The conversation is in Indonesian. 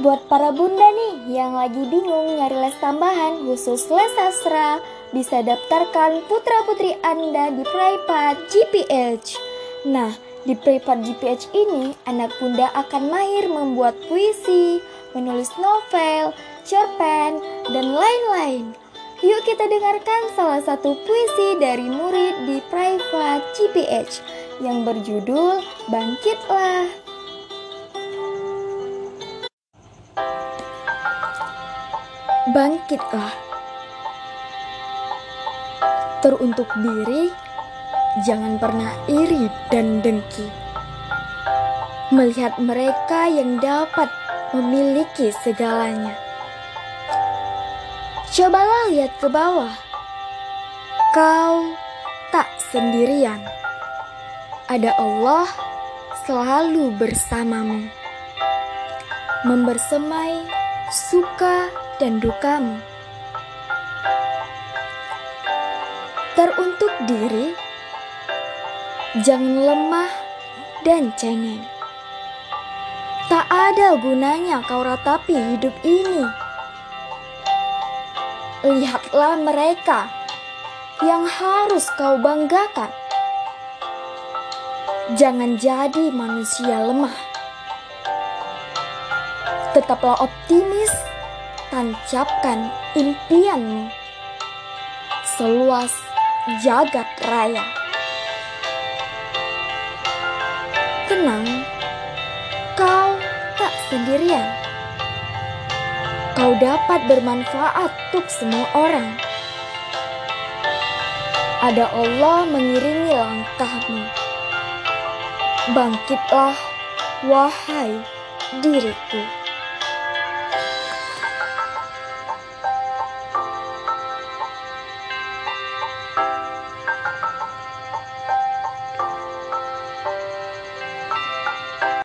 Buat para bunda nih yang lagi bingung nyari les tambahan khusus les sastra, bisa daftarkan putra-putri Anda di Privat GPH. Nah, di Privat GPH ini, anak bunda akan mahir membuat puisi, menulis novel, cerpen, dan lain-lain. Yuk kita dengarkan salah satu puisi dari murid di Private GPH yang berjudul Bangkitlah. Bangkitlah. Teruntuk diri, jangan pernah iri dan dengki. Melihat mereka yang dapat memiliki segalanya Cobalah lihat ke bawah. Kau tak sendirian. Ada Allah selalu bersamamu. Membersemai suka dan dukamu. Teruntuk diri, jangan lemah dan cengeng. Tak ada gunanya kau ratapi hidup ini lihatlah mereka yang harus kau banggakan. Jangan jadi manusia lemah. Tetaplah optimis, tancapkan impianmu seluas jagat raya. Tenang, kau tak sendirian kau dapat bermanfaat untuk semua orang. Ada Allah mengiringi langkahmu. Bangkitlah, wahai diriku.